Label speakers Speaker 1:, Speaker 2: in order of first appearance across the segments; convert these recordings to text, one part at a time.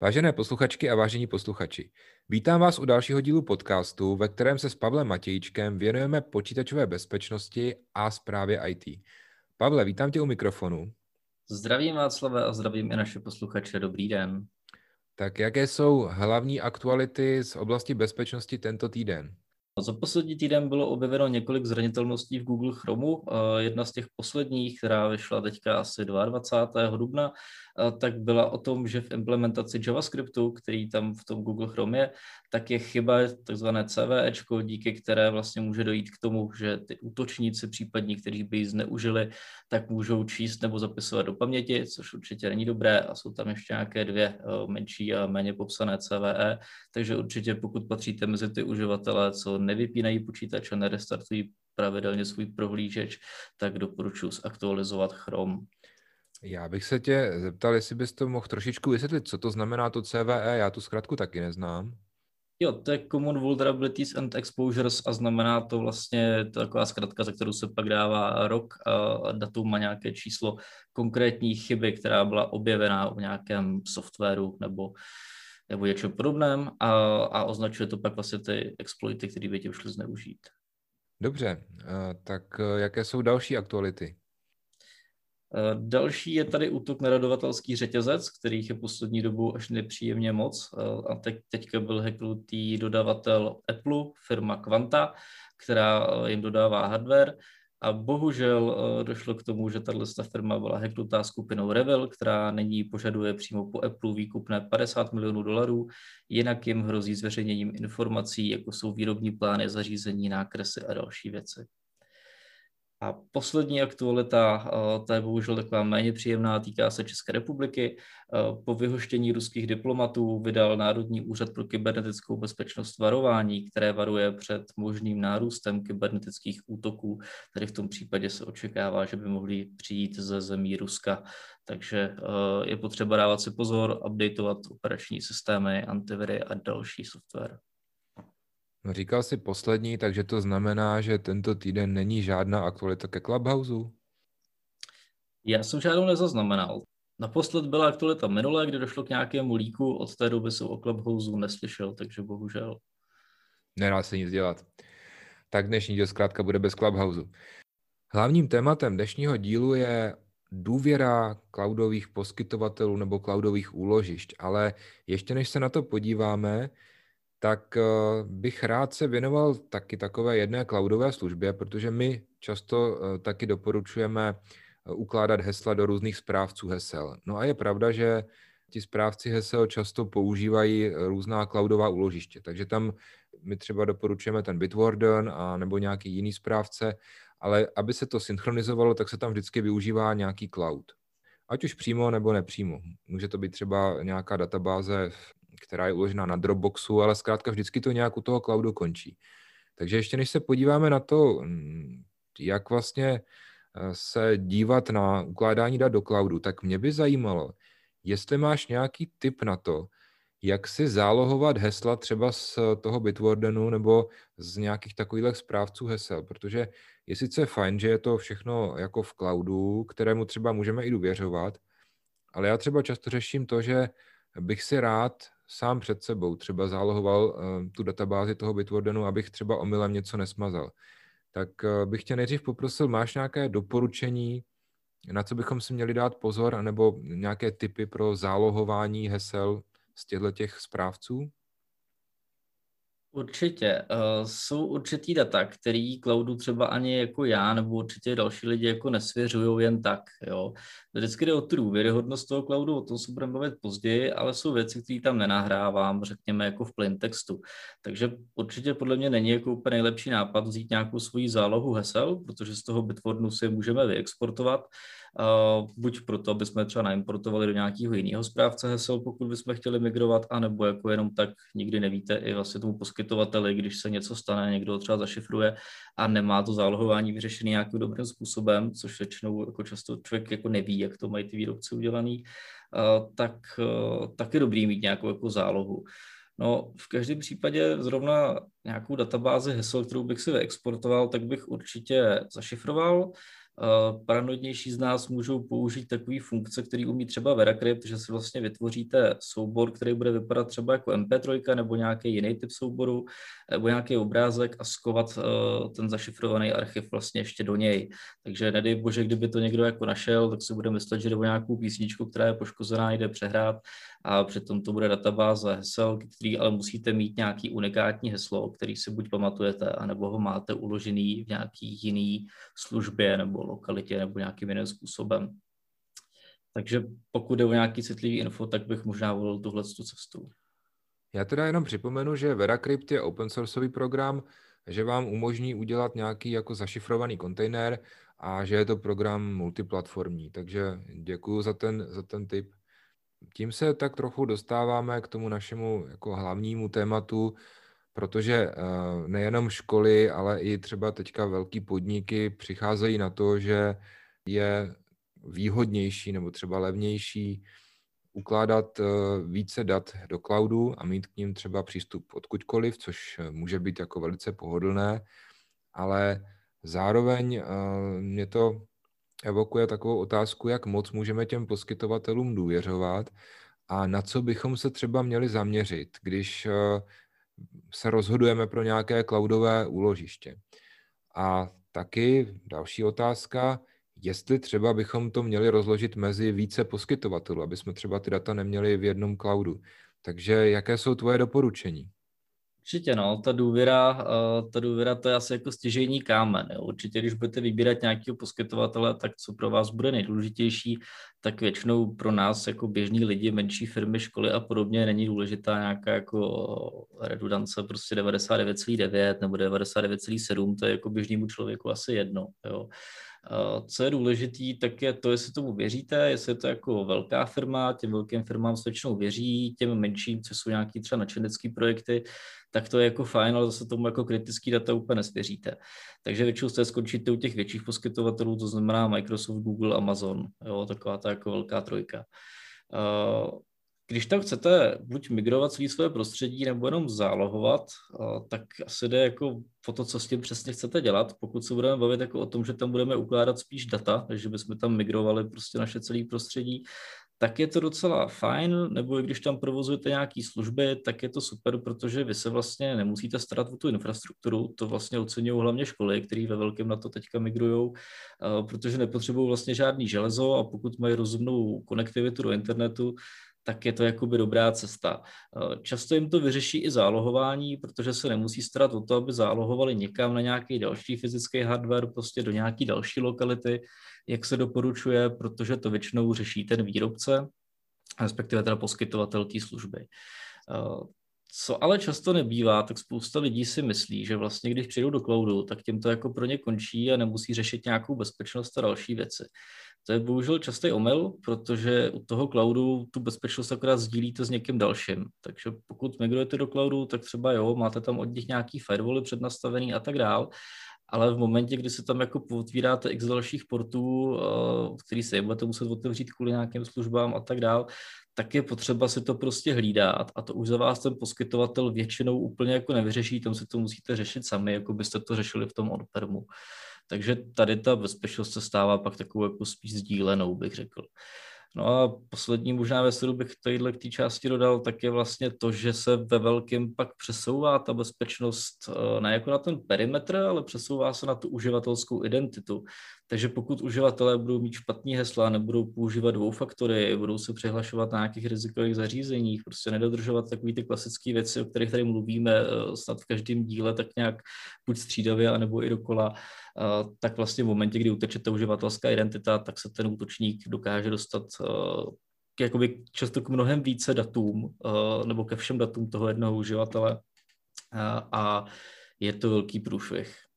Speaker 1: Vážené posluchačky a vážení posluchači, vítám vás u dalšího dílu podcastu, ve kterém se s Pavlem Matějíčkem věnujeme počítačové bezpečnosti a zprávě IT. Pavle, vítám tě u mikrofonu.
Speaker 2: Zdravím Václave a zdravím i naše posluchače. Dobrý den.
Speaker 1: Tak jaké jsou hlavní aktuality z oblasti bezpečnosti tento týden?
Speaker 2: Za poslední týden bylo objeveno několik zranitelností v Google Chromu. Jedna z těch posledních, která vyšla teďka asi 22. dubna, tak byla o tom, že v implementaci JavaScriptu, který tam v tom Google Chrome je, tak je chyba takzvané CVEčko, díky které vlastně může dojít k tomu, že ty útočníci případní, kteří by ji zneužili, tak můžou číst nebo zapisovat do paměti, což určitě není dobré a jsou tam ještě nějaké dvě menší a méně popsané CVE, takže určitě pokud patříte mezi ty uživatele, co nevypínají počítač a nerestartují pravidelně svůj prohlížeč, tak doporučuji zaktualizovat Chrome.
Speaker 1: Já bych se tě zeptal, jestli bys to mohl trošičku vysvětlit, co to znamená to CVE, já tu zkrátku taky neznám.
Speaker 2: Jo, to je Common Vulnerabilities and Exposures a znamená to vlastně, to taková zkratka, za kterou se pak dává rok a datum má nějaké číslo konkrétní chyby, která byla objevená v nějakém softwaru nebo, nebo něčem podobném a, a označuje to pak vlastně ty exploity, které by tě šly zneužít.
Speaker 1: Dobře, tak jaké jsou další aktuality?
Speaker 2: Eh, další je tady útok na radovatelský řetězec, kterých je poslední dobu až nepříjemně moc. Eh, a teď, teďka byl hacknutý dodavatel Apple, firma Quanta, která eh, jim dodává hardware. A bohužel došlo k tomu, že tato firma byla hacknutá skupinou Revil, která nyní požaduje přímo po Apple výkupné 50 milionů dolarů, jinak jim hrozí zveřejněním informací, jako jsou výrobní plány, zařízení, nákresy a další věci. A poslední aktualita, eh, ta je bohužel taková méně příjemná, týká se České republiky. Eh, po vyhoštění ruských diplomatů vydal Národní úřad pro kybernetickou bezpečnost varování, které varuje před možným nárůstem kybernetických útoků. Tady v tom případě se očekává, že by mohli přijít ze zemí Ruska. Takže eh, je potřeba dávat si pozor, updateovat operační systémy, antiviry a další software.
Speaker 1: Říkal jsi poslední, takže to znamená, že tento týden není žádná aktualita ke Clubhouse?
Speaker 2: Já jsem žádnou nezaznamenal. Naposled byla aktualita minulé, kdy došlo k nějakému líku, od té doby jsem o Clubhouse neslyšel, takže bohužel.
Speaker 1: Nedá se nic dělat. Tak dnešní díl zkrátka bude bez Clubhouse. Hlavním tématem dnešního dílu je důvěra cloudových poskytovatelů nebo cloudových úložišť, ale ještě než se na to podíváme, tak eh, bych rád se věnoval taky takové jedné cloudové službě, protože my často eh, taky doporučujeme eh, ukládat hesla do různých správců hesel. No a je pravda, že ti správci hesel často používají různá cloudová úložiště, takže tam my třeba doporučujeme ten Bitwarden a nebo nějaký jiný správce, ale aby se to synchronizovalo, tak se tam vždycky využívá nějaký cloud. Ať už přímo nebo nepřímo. Může to být třeba nějaká databáze která je uložena na Dropboxu, ale zkrátka vždycky to nějak u toho cloudu končí. Takže ještě než se podíváme na to, mm, jak vlastně eh, se dívat na ukládání dat do cloudu, tak mě by zajímalo, jestli máš nějaký tip na to, jak si zálohovat hesla třeba z toho Bitwardenu nebo z nějakých takových správců hesel, protože je sice fajn, že je to všechno jako v cloudu, kterému třeba můžeme i důvěřovat, ale já třeba často řeším to, že bych si rád sám před sebou třeba zálohoval uh, tu databázi toho Bitwardenu, abych třeba omylem něco nesmazal. Tak uh, bych tě nejdřív poprosil, máš nějaké doporučení, na co bychom si měli dát pozor, anebo nějaké typy pro zálohování hesel z těchto těch správců?
Speaker 2: Určitě. Uh, jsou určitý data, který cloudu třeba ani jako já nebo určitě další lidi jako nesvěřují jen tak. Jo. Vždycky jde o tu důvěryhodnost toho cloudu, o tom se budeme bavit později, ale jsou věci, které tam nenahrávám, řekněme jako v plain textu. Takže určitě podle mě není jako úplně nejlepší nápad vzít nějakou svoji zálohu hesel, protože z toho Bitwardenu si můžeme vyexportovat Uh, buď proto, aby jsme třeba naimportovali do nějakého jiného správce hesel, pokud bychom chtěli migrovat, anebo jako jenom tak nikdy nevíte i vlastně tomu poskytovateli, když se něco stane, někdo třeba zašifruje a nemá to zálohování vyřešené nějakým dobrým způsobem, což většinou jako často člověk jako neví, jak to mají ty výrobci udělaný, uh, tak, uh, tak je dobrý mít nějakou jako zálohu. No, v každém případě zrovna nějakou databázi hesel, kterou bych si vyexportoval, tak bych určitě zašifroval, paranoidnější z nás můžou použít takové funkce, které umí třeba Veracrypt, že si vlastně vytvoříte soubor, který bude vypadat třeba jako MP3 nebo nějaký jiný typ souboru, nebo nějaký obrázek a skovat uh, ten zašifrovaný archiv vlastně ještě do něj. Takže nedej bože, kdyby to někdo jako našel, tak si bude myslet, že jde o nějakou písničku, která je poškozená, jde přehrát a přitom to bude databáze hesel, který ale musíte mít nějaký unikátní heslo, který si buď pamatujete, anebo ho máte uložený v nějaký jiný službě nebo lokalitě nebo nějakým jiným způsobem. Takže pokud je o nějaký citlivý info, tak bych možná volil tuhle cestu.
Speaker 1: Já teda jenom připomenu, že Veracrypt je open sourceový program, že vám umožní udělat nějaký jako zašifrovaný kontejner a že je to program multiplatformní. Takže děkuji za ten, za ten tip. Tím se tak trochu dostáváme k tomu našemu jako hlavnímu tématu, protože eh, nejenom školy, ale i třeba teďka velký podniky přicházejí na to, že je výhodnější nebo třeba levnější ukládat eh, více dat do cloudu a mít k ním třeba přístup odkudkoliv, což eh, může být jako velice pohodlné, ale zároveň mě to evokuje takovou otázku, jak moc můžeme těm poskytovatelům důvěřovat a na co bychom se třeba měli zaměřit, když se rozhodujeme pro nějaké cloudové úložiště. A taky další otázka, jestli třeba bychom to měli rozložit mezi více poskytovatelů, aby jsme třeba ty data neměli v jednom cloudu. Takže jaké jsou tvoje doporučení?
Speaker 2: Určitě no, ta důvěra, eh, ta důvěra to je asi jako stěžejní kámen. Jo. Určitě, když budete vybírat nějakého poskytovatele, tak co pro vás bude nejdůležitější, tak většinou pro nás jako běžní lidi, menší firmy, školy a podobně není důležitá nějaká jako redundance, prostě 99,9 nebo 99,7, to je jako běžnému člověku asi jedno. Jo. Co je důležitý, tak je to, jestli tomu věříte, jestli je to jako velká firma, těm velkým firmám se většinou věří, těm menším, co jsou nějaký třeba nadšenecký projekty, tak to je jako fajn, ale zase tomu jako kritický data úplně nesvěříte. Takže většinou jste skončíte u těch větších poskytovatelů, to znamená Microsoft, Google, Amazon, jo, taková ta jako velká trojka. Když tam chcete buď migrovat celé své prostředí nebo jenom zálohovat, tak asi jde jako po to, co s tím přesně chcete dělat. Pokud se budeme bavit jako o tom, že tam budeme ukládat spíš data, takže bychom tam migrovali prostě naše celé prostředí, tak je to docela fajn, nebo i když tam provozujete nějaké služby, tak je to super, protože vy se vlastně nemusíte starat o tu infrastrukturu, to vlastně oceňují hlavně školy, které ve velkém na to teďka migrují, protože nepotřebují vlastně žádný železo a pokud mají rozumnou konektivitu do internetu, tak je to jakoby dobrá cesta. Eh, často jim to vyřeší i zálohování, protože se nemusí starat o to, aby zálohovali někam na nějaký další fyzický hardware, prostě do nějaké další lokality, jak se doporučuje, protože to většinou řeší ten výrobce, respektive teda poskytovatel té služby. Co ale často nebývá, tak spousta lidí si myslí, že vlastně když přijdou do cloudu, tak tím to jako pro ně končí a nemusí řešit nějakou bezpečnost a další věci. To je bohužel častý omyl, protože u toho cloudu tu bezpečnost akorát sdílíte s někým dalším. Takže pokud migrujete do cloudu, tak třeba jo, máte tam od nich nějaký firewally přednastavený a tak dál, ale v momentě, kdy se tam jako otvíráte x dalších portů, eh, který se budete muset otevřít kvůli nějakým službám a tak dál, tak je potřeba si to prostě hlídat a to už za vás ten poskytovatel většinou úplně jako nevyřeší, tam si to musíte řešit sami, jako byste to řešili v tom on-permu. Takže tady ta bezpečnost se stává pak takovou jako spíš sdílenou, bych řekl. No a poslední možná věc, kterou bych tadyhle k té části dodal, tak je vlastně to, že se ve velkém pak přesouvá ta bezpečnost eh, ne jako na ten perimetr, ale přesouvá se na tu uživatelskou identitu. Takže pokud uživatelé budou mít špatný hesla, nebudou používat dvou faktory, budou se přihlašovat na nějakých rizikových zařízeních, prostě nedodržovat takové ty klasické věci, o kterých tady mluvíme eh, snad v každém díle, tak nějak buď střídavě, anebo i dokola, eh, tak vlastně v momentě, kdy uteče ta uživatelská identita, tak se ten útočník dokáže dostat eh, k jakoby často k mnohem více datům, nebo ke všem datům toho jednoho uživatele a je to velký průšvih.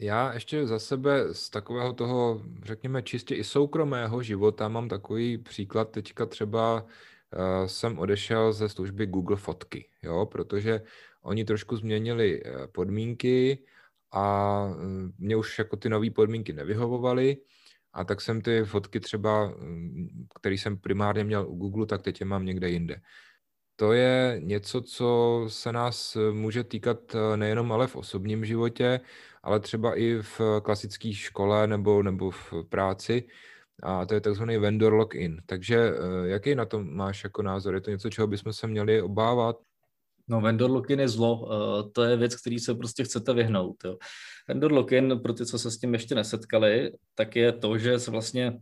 Speaker 1: Já ještě za sebe z takového toho, řekněme, čistě i soukromého života mám takový příklad. Teďka třeba uh, jsem odešel ze služby Google Fotky, jo, protože oni trošku změnili uh, podmínky a uh, mě už jako ty nové podmínky nevyhovovaly a tak jsem ty fotky třeba, um, které jsem primárně měl u Google, tak teď je mám někde jinde. To je něco, co se nás může týkat nejenom ale v osobním životě, ale třeba i v klasické škole nebo, nebo v práci. A to je takzvaný vendor lock-in. Takže jaký na to máš jako názor? Je to něco, čeho bychom se měli obávat?
Speaker 2: No, vendor lock-in je zlo. To je věc, který se prostě chcete vyhnout. Jo. Vendor lock-in, pro ty, co se s tím ještě nesetkali, tak je to, že se vlastně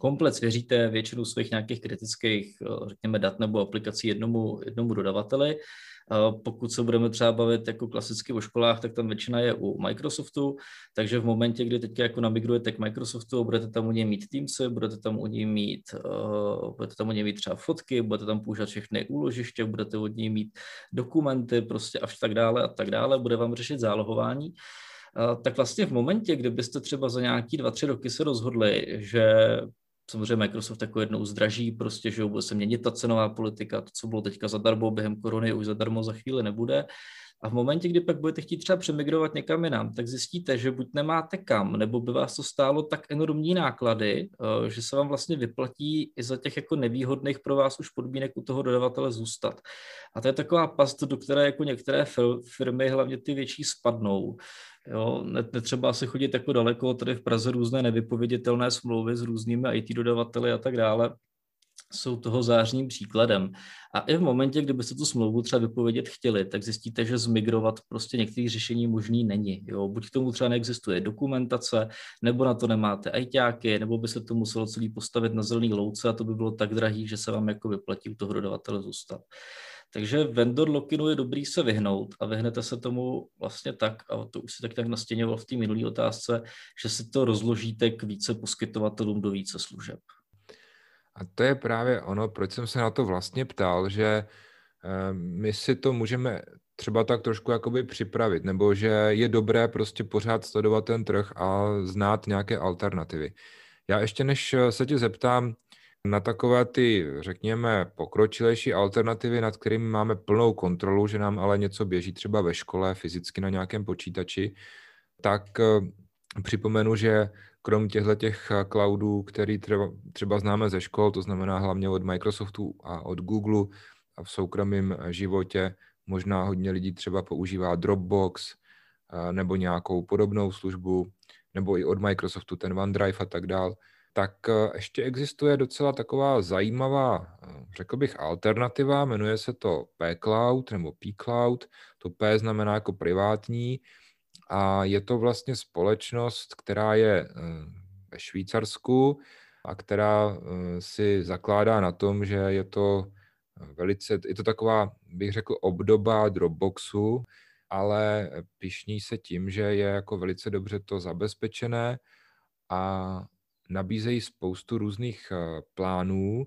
Speaker 2: komplet svěříte většinu svých nějakých kritických, eh, řekněme, dat nebo aplikací jednomu, jednomu dodavateli. Pokud se budeme třeba bavit jako klasicky o školách, tak tam většina je u Microsoftu, takže v momentě, kdy teď jako namigrujete k Microsoftu, budete tam u něj mít Teamsy, budete tam u něj mít, uh, budete tam u něj mít třeba fotky, budete tam používat všechny úložiště, budete od něj mít dokumenty, prostě a tak dále a tak dále, bude vám řešit zálohování tak vlastně v momentě, kdybyste třeba za nějaký dva, tři roky se rozhodli, že samozřejmě Microsoft jako jednou zdraží, prostě, že bude se měnit ta cenová politika, to, co bylo teďka zadarmo během korony, už zadarmo za chvíli nebude. A v momentě, kdy pak budete chtít třeba přemigrovat někam jinam, tak zjistíte, že buď nemáte kam, nebo by vás to stálo tak enormní náklady, eh, že se vám vlastně vyplatí i za těch jako nevýhodných pro vás už podmínek u toho dodavatele zůstat. A to je taková past, do které jako některé firmy, hlavně ty větší, spadnou. Jo, netřeba se chodit jako daleko, tady v Praze různé nevypověditelné smlouvy s různými IT dodavateli a tak dále jsou toho zářným příkladem. A i v momentě, kdybyste tu smlouvu třeba vypovědět chtěli, tak zjistíte, že zmigrovat prostě některých řešení možný není. Jo? Buď k tomu třeba neexistuje dokumentace, nebo na to nemáte ajťáky, nebo by se to muselo celý postavit na zelený louce a to by bylo tak drahý, že se vám jako vyplatí u toho dodavatele zůstat. Takže vendor lockinu je dobrý se vyhnout a vyhnete se tomu vlastně tak, a to už si tak tak nastěňoval v té minulé otázce, že si to rozložíte k více poskytovatelům do více služeb.
Speaker 1: A to je právě ono, proč jsem se na to vlastně ptal, že eh, my si to můžeme třeba tak trošku jakoby připravit, nebo že je dobré prostě pořád sledovat ten trh a znát nějaké alternativy. Já ještě než se tě zeptám na takové ty, řekněme, pokročilejší alternativy, nad kterými máme plnou kontrolu, že nám ale něco běží třeba ve škole, fyzicky na nějakém počítači, tak eh, připomenu, že krom těchto těch eh, cloudů, který třeba, třeba známe ze škol, to znamená hlavně od Microsoftu a od Google a v soukromém eh, životě možná hodně lidí třeba používá Dropbox eh, nebo nějakou podobnou službu, nebo i od Microsoftu ten OneDrive a tak dál, tak ještě existuje docela taková zajímavá, řekl bych, alternativa, jmenuje se to P-Cloud nebo P-Cloud, to P znamená jako privátní a je to vlastně společnost, která je eh, ve Švýcarsku a která eh, si zakládá na tom, že je to eh, velice, je to taková, bych řekl, obdoba Dropboxu, ale pišní se tím, že je jako velice dobře to zabezpečené a nabízejí spoustu různých plánů,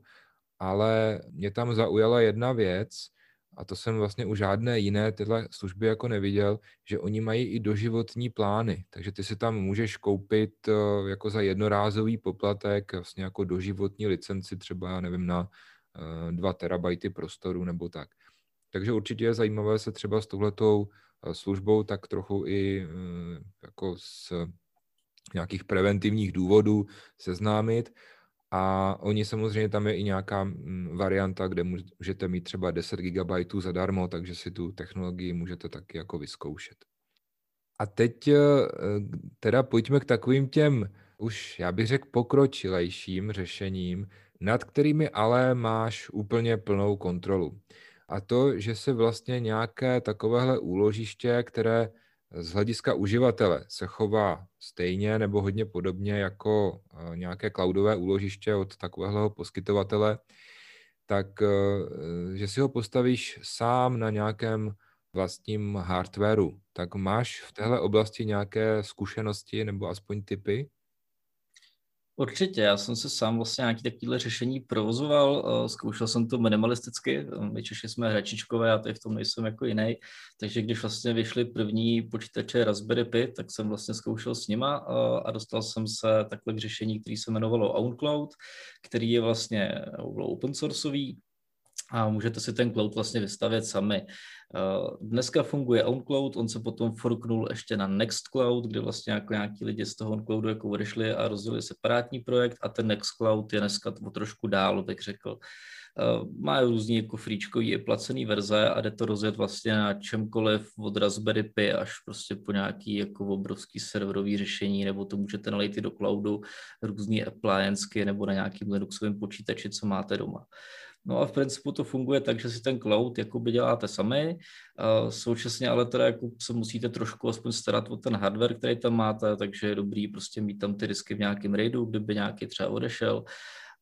Speaker 1: ale mě tam zaujala jedna věc, a to jsem vlastně u žádné jiné tyhle služby jako neviděl, že oni mají i doživotní plány, takže ty si tam můžeš koupit eh, jako za jednorázový poplatek vlastně jako doživotní licenci třeba, já nevím, na 2 eh, terabajty prostoru nebo tak. Takže určitě je zajímavé se třeba s touhletou eh, službou tak trochu i jako z nějakých preventivních důvodů seznámit a oni samozřejmě tam je i nějaká mm, varianta, kde můžete mít třeba 10 GB zadarmo, takže si tu technologii můžete taky jako vyzkoušet. A teď eh, teda pojďme k takovým těm už, já bych řekl, pokročilejším řešením, nad kterými ale máš úplně plnou kontrolu. A to, že se vlastně nějaké takovéhle úložiště, které z hlediska uživatele se chová stejně nebo hodně podobně jako eh, nějaké cloudové úložiště od takového poskytovatele, tak eh, že si ho postavíš sám na nějakém vlastním hardwareu. Tak máš v téhle oblasti nějaké zkušenosti nebo aspoň typy?
Speaker 2: Určitě, já jsem se sám vlastně nějaký takovýhle řešení provozoval, eh, zkoušel jsem to minimalisticky, my Češi jsme hračičkové, já tady v tom nejsem jako jiný, takže když vlastně vyšly první počítače Raspberry Pi, tak jsem vlastně zkoušel s nima eh, a dostal jsem se takhle k řešení, který se jmenovalo OwnCloud, který je vlastně open sourceový, a můžete si ten cloud vlastně vystavět sami. Eh, dneska funguje OnCloud, on se potom forknul ještě na Nextcloud, kde vlastně jako nějaký lidi z toho OnCloudu jako odešli a rozdělili separátní projekt a ten Nextcloud je dneska o trošku dál, bych řekl. Eh, má různý jako fríčkový i placený verze a jde to rozjet vlastně na čemkoliv od Raspberry Pi až prostě po nějaký jako obrovský serverový řešení, nebo to můžete nalejt i do cloudu různý applianceky nebo na nějakým Linuxovém počítači, co máte doma. No a v principu to funguje tak, že si ten cloud jakoby děláte sami, současně ale teda jako se musíte trošku aspoň starat o ten hardware, který tam máte, takže je dobrý prostě mít tam ty disky v nějakém raidu, kdyby nějaký třeba odešel.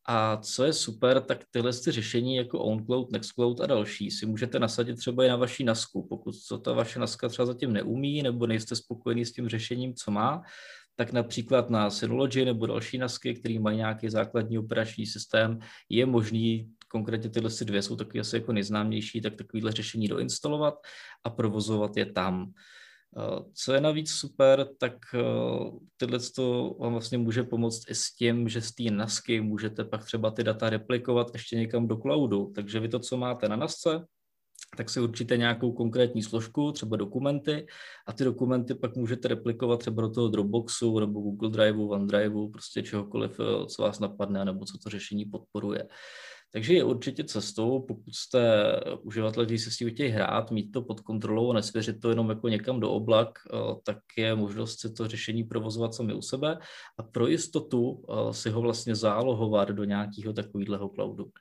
Speaker 2: A co je super, tak tyhle ty řešení jako OwnCloud, NextCloud a další si můžete nasadit třeba i na vaší NASku. Pokud to ta vaše NASka třeba zatím neumí nebo nejste spokojený s tím řešením, co má, tak například na Synology nebo další NASky, který mají nějaký základní operační systém, je možný konkrétně tyhle si dvě jsou taky asi jako nejznámější, tak takovýhle řešení doinstalovat a provozovat je tam. Eh, co je navíc super, tak eh, tyhle to vám vlastně může pomoct i s tím, že z té NASky můžete pak třeba ty data replikovat ještě někam do cloudu. Takže vy to, co máte na NASce, tak si určíte nějakou konkrétní složku, třeba dokumenty, a ty dokumenty pak můžete replikovat třeba do toho Dropboxu nebo Google Driveu, OneDriveu, prostě čehokoliv, eh, co vás napadne, nebo co to řešení podporuje. Takže je určitě cestou, pokud jste uživatel, který se s tím chtějí hrát, mít to pod kontrolou a nesvěřit to jenom jako někam do oblak, eh, tak je možnost si to řešení provozovat sami u sebe a pro jistotu eh, si ho vlastně zálohovat do nějakého takového cloudu.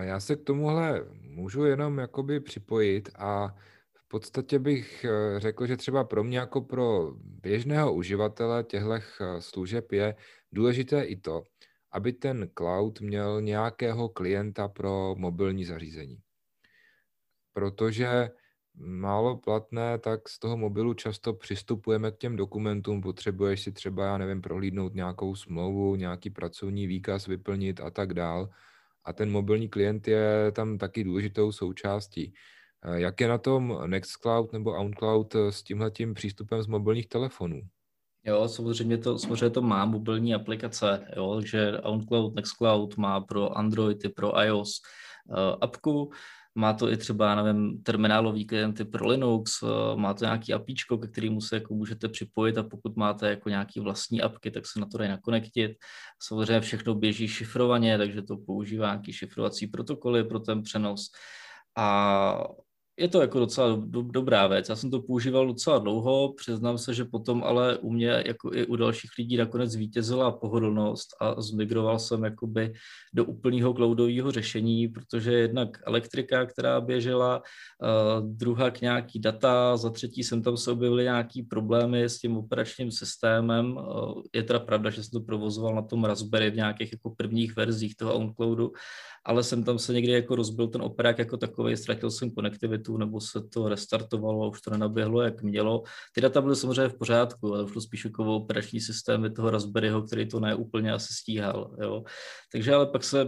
Speaker 1: Já se k tomuhle můžu jenom jakoby připojit a v podstatě bych eh, řekl, že třeba pro mě jako pro běžného uživatele těchto služeb je důležité i to, aby ten cloud měl nějakého klienta pro mobilní zařízení. Protože málo platné, tak z toho mobilu často přistupujeme k těm dokumentům, potřebuješ si třeba, já nevím, prohlídnout nějakou smlouvu, nějaký pracovní výkaz vyplnit a tak dál. A ten mobilní klient je tam taky důležitou součástí. Jak je na tom Nextcloud nebo OwnCloud s tímhletím přístupem z mobilních telefonů?
Speaker 2: Jo, samozřejmě to, samozřejmě to má mobilní aplikace, jo, takže OnCloud, Nextcloud má pro Android i pro iOS uh, apku, má to i třeba, nevím, terminálový klienty pro Linux, uh, má to nějaký apíčko, ke kterému se jako můžete připojit a pokud máte jako nějaký vlastní apky, tak se na to dají nakonektit. Samozřejmě všechno běží šifrovaně, takže to používá nějaký šifrovací protokoly pro ten přenos. A je to jako docela do, dobrá věc. Já jsem to používal docela dlouho, přiznám se, že potom ale u mě, jako i u dalších lidí, nakonec zvítězila pohodlnost a zmigroval jsem jakoby do úplného cloudového řešení, protože jednak elektrika, která běžela, uh, druhá k nějaký data, za třetí jsem tam se objevily nějaký problémy s tím operačním systémem. Uh, je teda pravda, že jsem to provozoval na tom Raspberry v nějakých jako prvních verzích toho OnCloudu, ale jsem tam se někdy jako rozbil ten operák jako takový, ztratil jsem konektivitu nebo se to restartovalo a už to nenaběhlo, jak mělo. Ty data byly samozřejmě v pořádku, ale šlo spíš jako operační systémy toho Raspberryho, který to neúplně asi stíhal. Jo. Takže ale pak se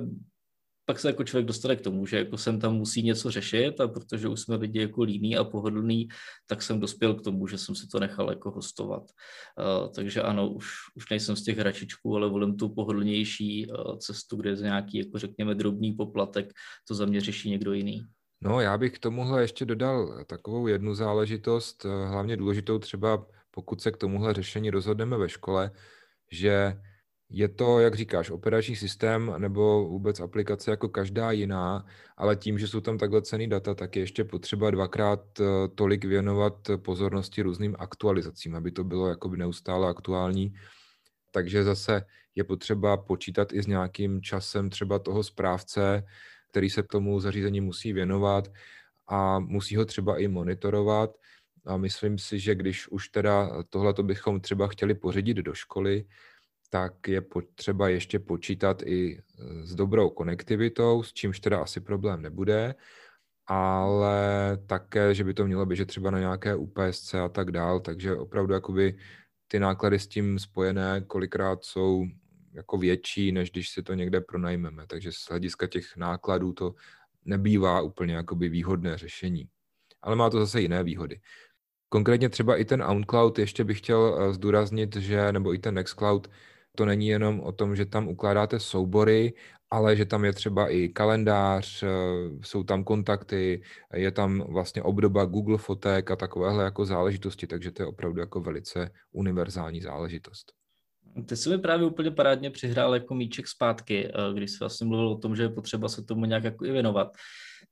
Speaker 2: pak se jako člověk dostane k tomu, že jako jsem tam musí něco řešit a protože už jsme lidi jako líní a pohodlný, tak jsem dospěl k tomu, že jsem si to nechal jako hostovat. Uh, takže ano, už, už nejsem z těch hračičků, ale volím tu pohodlnější uh, cestu, kde je nějaký, jako řekněme, drobný poplatek, to za mě řeší někdo jiný.
Speaker 1: No, já bych k tomuhle ještě dodal takovou jednu záležitost, eh, hlavně důležitou třeba, pokud se k tomuhle řešení rozhodneme ve škole, že je to, jak říkáš, operační systém nebo vůbec aplikace jako každá jiná, ale tím, že jsou tam takhle cený data, tak je ještě potřeba dvakrát eh, tolik věnovat pozornosti různým aktualizacím, aby to bylo jakoby neustále aktuální. Takže zase je potřeba počítat i s nějakým časem třeba toho správce, který se k tomu zařízení musí věnovat a musí ho třeba i monitorovat. A myslím si, že když už teda tohle bychom třeba chtěli pořídit do školy, tak je potřeba ještě počítat i e, s dobrou konektivitou, s čímž teda asi problém nebude, ale také, že by to mělo běžet třeba na nějaké UPSC a tak dál, takže opravdu jakoby ty náklady s tím spojené kolikrát jsou jako větší, než když si to někde pronajmeme, takže z hlediska těch nákladů to nebývá úplně jakoby výhodné řešení. Ale má to zase jiné výhody. Konkrétně třeba i ten OwnCloud ještě bych chtěl e, zdůraznit, že, nebo i ten Nextcloud, to není jenom o tom, že tam ukládáte soubory, ale že tam je třeba i kalendář, eh, jsou tam kontakty, je tam vlastně obdoba Google fotek a takovéhle jako záležitosti, takže to je opravdu jako velice univerzální záležitost.
Speaker 2: Ty jsi mi právě úplně parádně přihrál jako míček zpátky, eh, když jsi vlastně mluvil o tom, že je potřeba se tomu nějak jako i věnovat.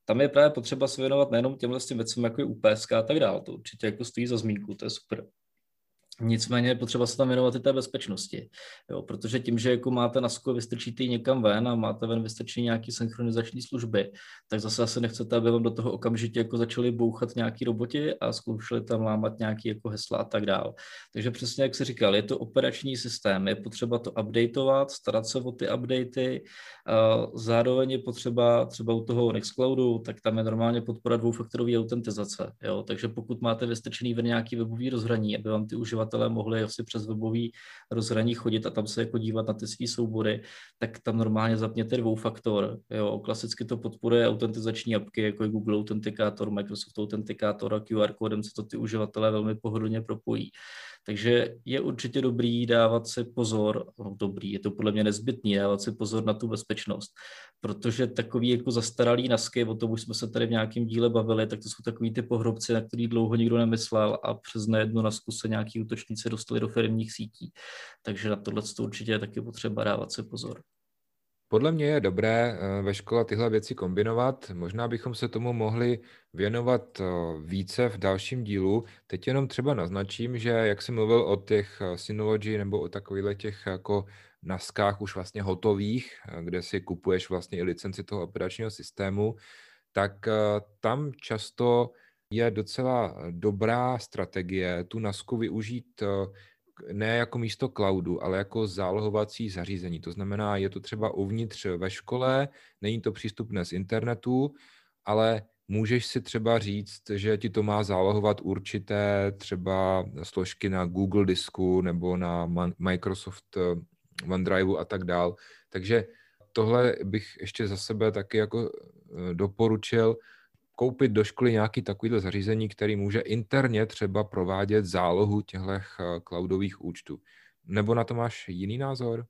Speaker 2: Tam je právě potřeba se věnovat nejenom těmhle věcem, jako je UPSK a tak dále. To určitě jako stojí za zmínku, to je super. Nicméně je potřeba se tam věnovat i té bezpečnosti, jo, protože tím, že jako máte na sko vystrčitý někam ven a máte ven vystrčený nějaký synchronizační služby, tak zase asi nechcete, aby vám do toho okamžitě jako začali bouchat nějaký roboti a zkoušeli tam lámat nějaký jako hesla a tak dál. Takže přesně jak se říkal, je to operační systém, je potřeba to updateovat, starat se o ty updaty, zároveň je potřeba třeba u toho Nextcloudu, tak tam je normálně podpora dvoufaktorové autentizace, jo, takže pokud máte vystrčený ven nějaký webový rozhraní, aby vám ty uživatelé uživatelé mohli asi přes webový rozhraní chodit a tam se jako dívat na ty své soubory, tak tam normálně zapněte dvoufaktor. Jo. Klasicky to podporuje autentizační apky, jako je Google Authenticator, Microsoft Authenticator a QR kódem se to ty uživatelé velmi pohodlně propojí. Takže je určitě dobrý dávat si pozor, no dobrý, je to podle mě nezbytný, dávat si pozor na tu bezpečnost, protože takový jako zastaralý nasky, o tom už jsme se tady v nějakém díle bavili, tak to jsou takový ty pohrobci, na který dlouho nikdo nemyslel a přes nejednu nasku se nějaký útočníci dostali do firmních sítí. Takže na tohle to určitě je taky potřeba dávat si pozor.
Speaker 1: Podle mě je dobré eh, ve škole tyhle věci kombinovat. Možná bychom se tomu mohli věnovat eh, více v dalším dílu. Teď jenom třeba naznačím, že jak jsem mluvil o těch eh, Synology nebo o takových těch jako naskách už vlastně hotových, kde si kupuješ vlastně i licenci toho operačního systému, tak tam často je docela dobrá strategie tu nasku využít ne jako místo cloudu, ale jako zálohovací zařízení. To znamená, je to třeba uvnitř ve škole, není to přístupné z internetu, ale můžeš si třeba říct, že ti to má zálohovat určité třeba složky na Google disku nebo na Microsoft eh, OneDrive a tak dál. Takže tohle bych ještě za sebe taky jako eh, doporučil, koupit do školy nějaký takovýhle zařízení, který může interně třeba provádět zálohu těchto eh, cloudových účtů. Nebo na to máš jiný názor?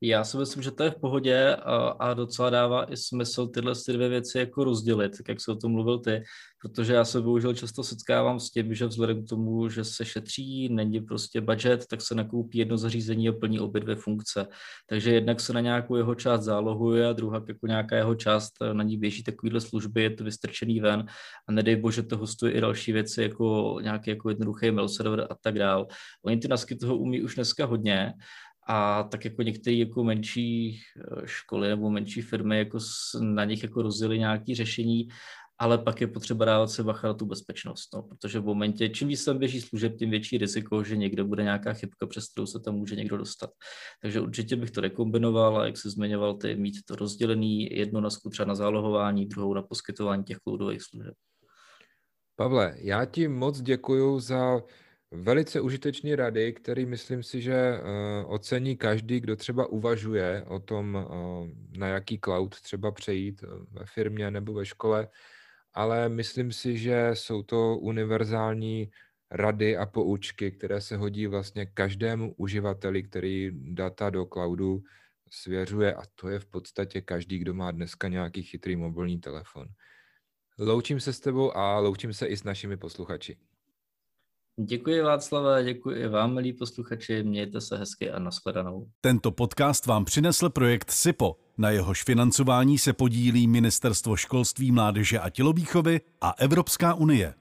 Speaker 2: Já si myslím, že to je v pohodě a, a docela dává i smysl tyhle ty dvě věci jako rozdělit, tak jak jsi o tom mluvil ty, protože já se bohužel často setkávám s tím, že vzhledem k tomu, že se šetří, není prostě budget, tak se nakoupí jedno zařízení a plní obě dvě funkce. Takže jednak se na nějakou jeho část zálohuje a druhá jako nějaká jeho část na ní běží takovýhle služby, je to vystrčený ven a nedej bože to hostuje i další věci, jako nějaký jako jednoduchý mail server a tak dál. Oni ty nasky toho umí už dneska hodně a tak jako některé jako menší eh, školy nebo menší firmy jako na nich jako rozjeli nějaké řešení, ale pak je potřeba dávat se bacha na tu bezpečnost, no, protože v momentě, čím víc tam běží služeb, tím větší riziko, že někde bude nějaká chybka, přes kterou se tam může někdo dostat. Takže určitě bych to rekombinoval a jak se zmiňoval, ty mít to rozdělený, jedno na skutře na zálohování, druhou na poskytování těch cloudových služeb.
Speaker 1: Pavle, já ti moc děkuji za Velice užitečné rady, který myslím si, že eh, ocení každý, kdo třeba uvažuje o tom, eh, na jaký cloud třeba přejít eh, ve firmě nebo ve škole, ale myslím si, že jsou to univerzální rady a poučky, které se hodí vlastně každému uživateli, který data do cloudu svěřuje a to je v podstatě každý, kdo má dneska nějaký chytrý mobilní telefon. Loučím se s tebou a loučím se i s našimi posluchači.
Speaker 2: Děkuji Václave, děkuji i vám, milí posluchači, mějte se hezky a nashledanou.
Speaker 3: Tento podcast vám přinesl projekt SIPO. Na jehož financování se podílí Ministerstvo školství, mládeže a tělovýchovy a Evropská unie.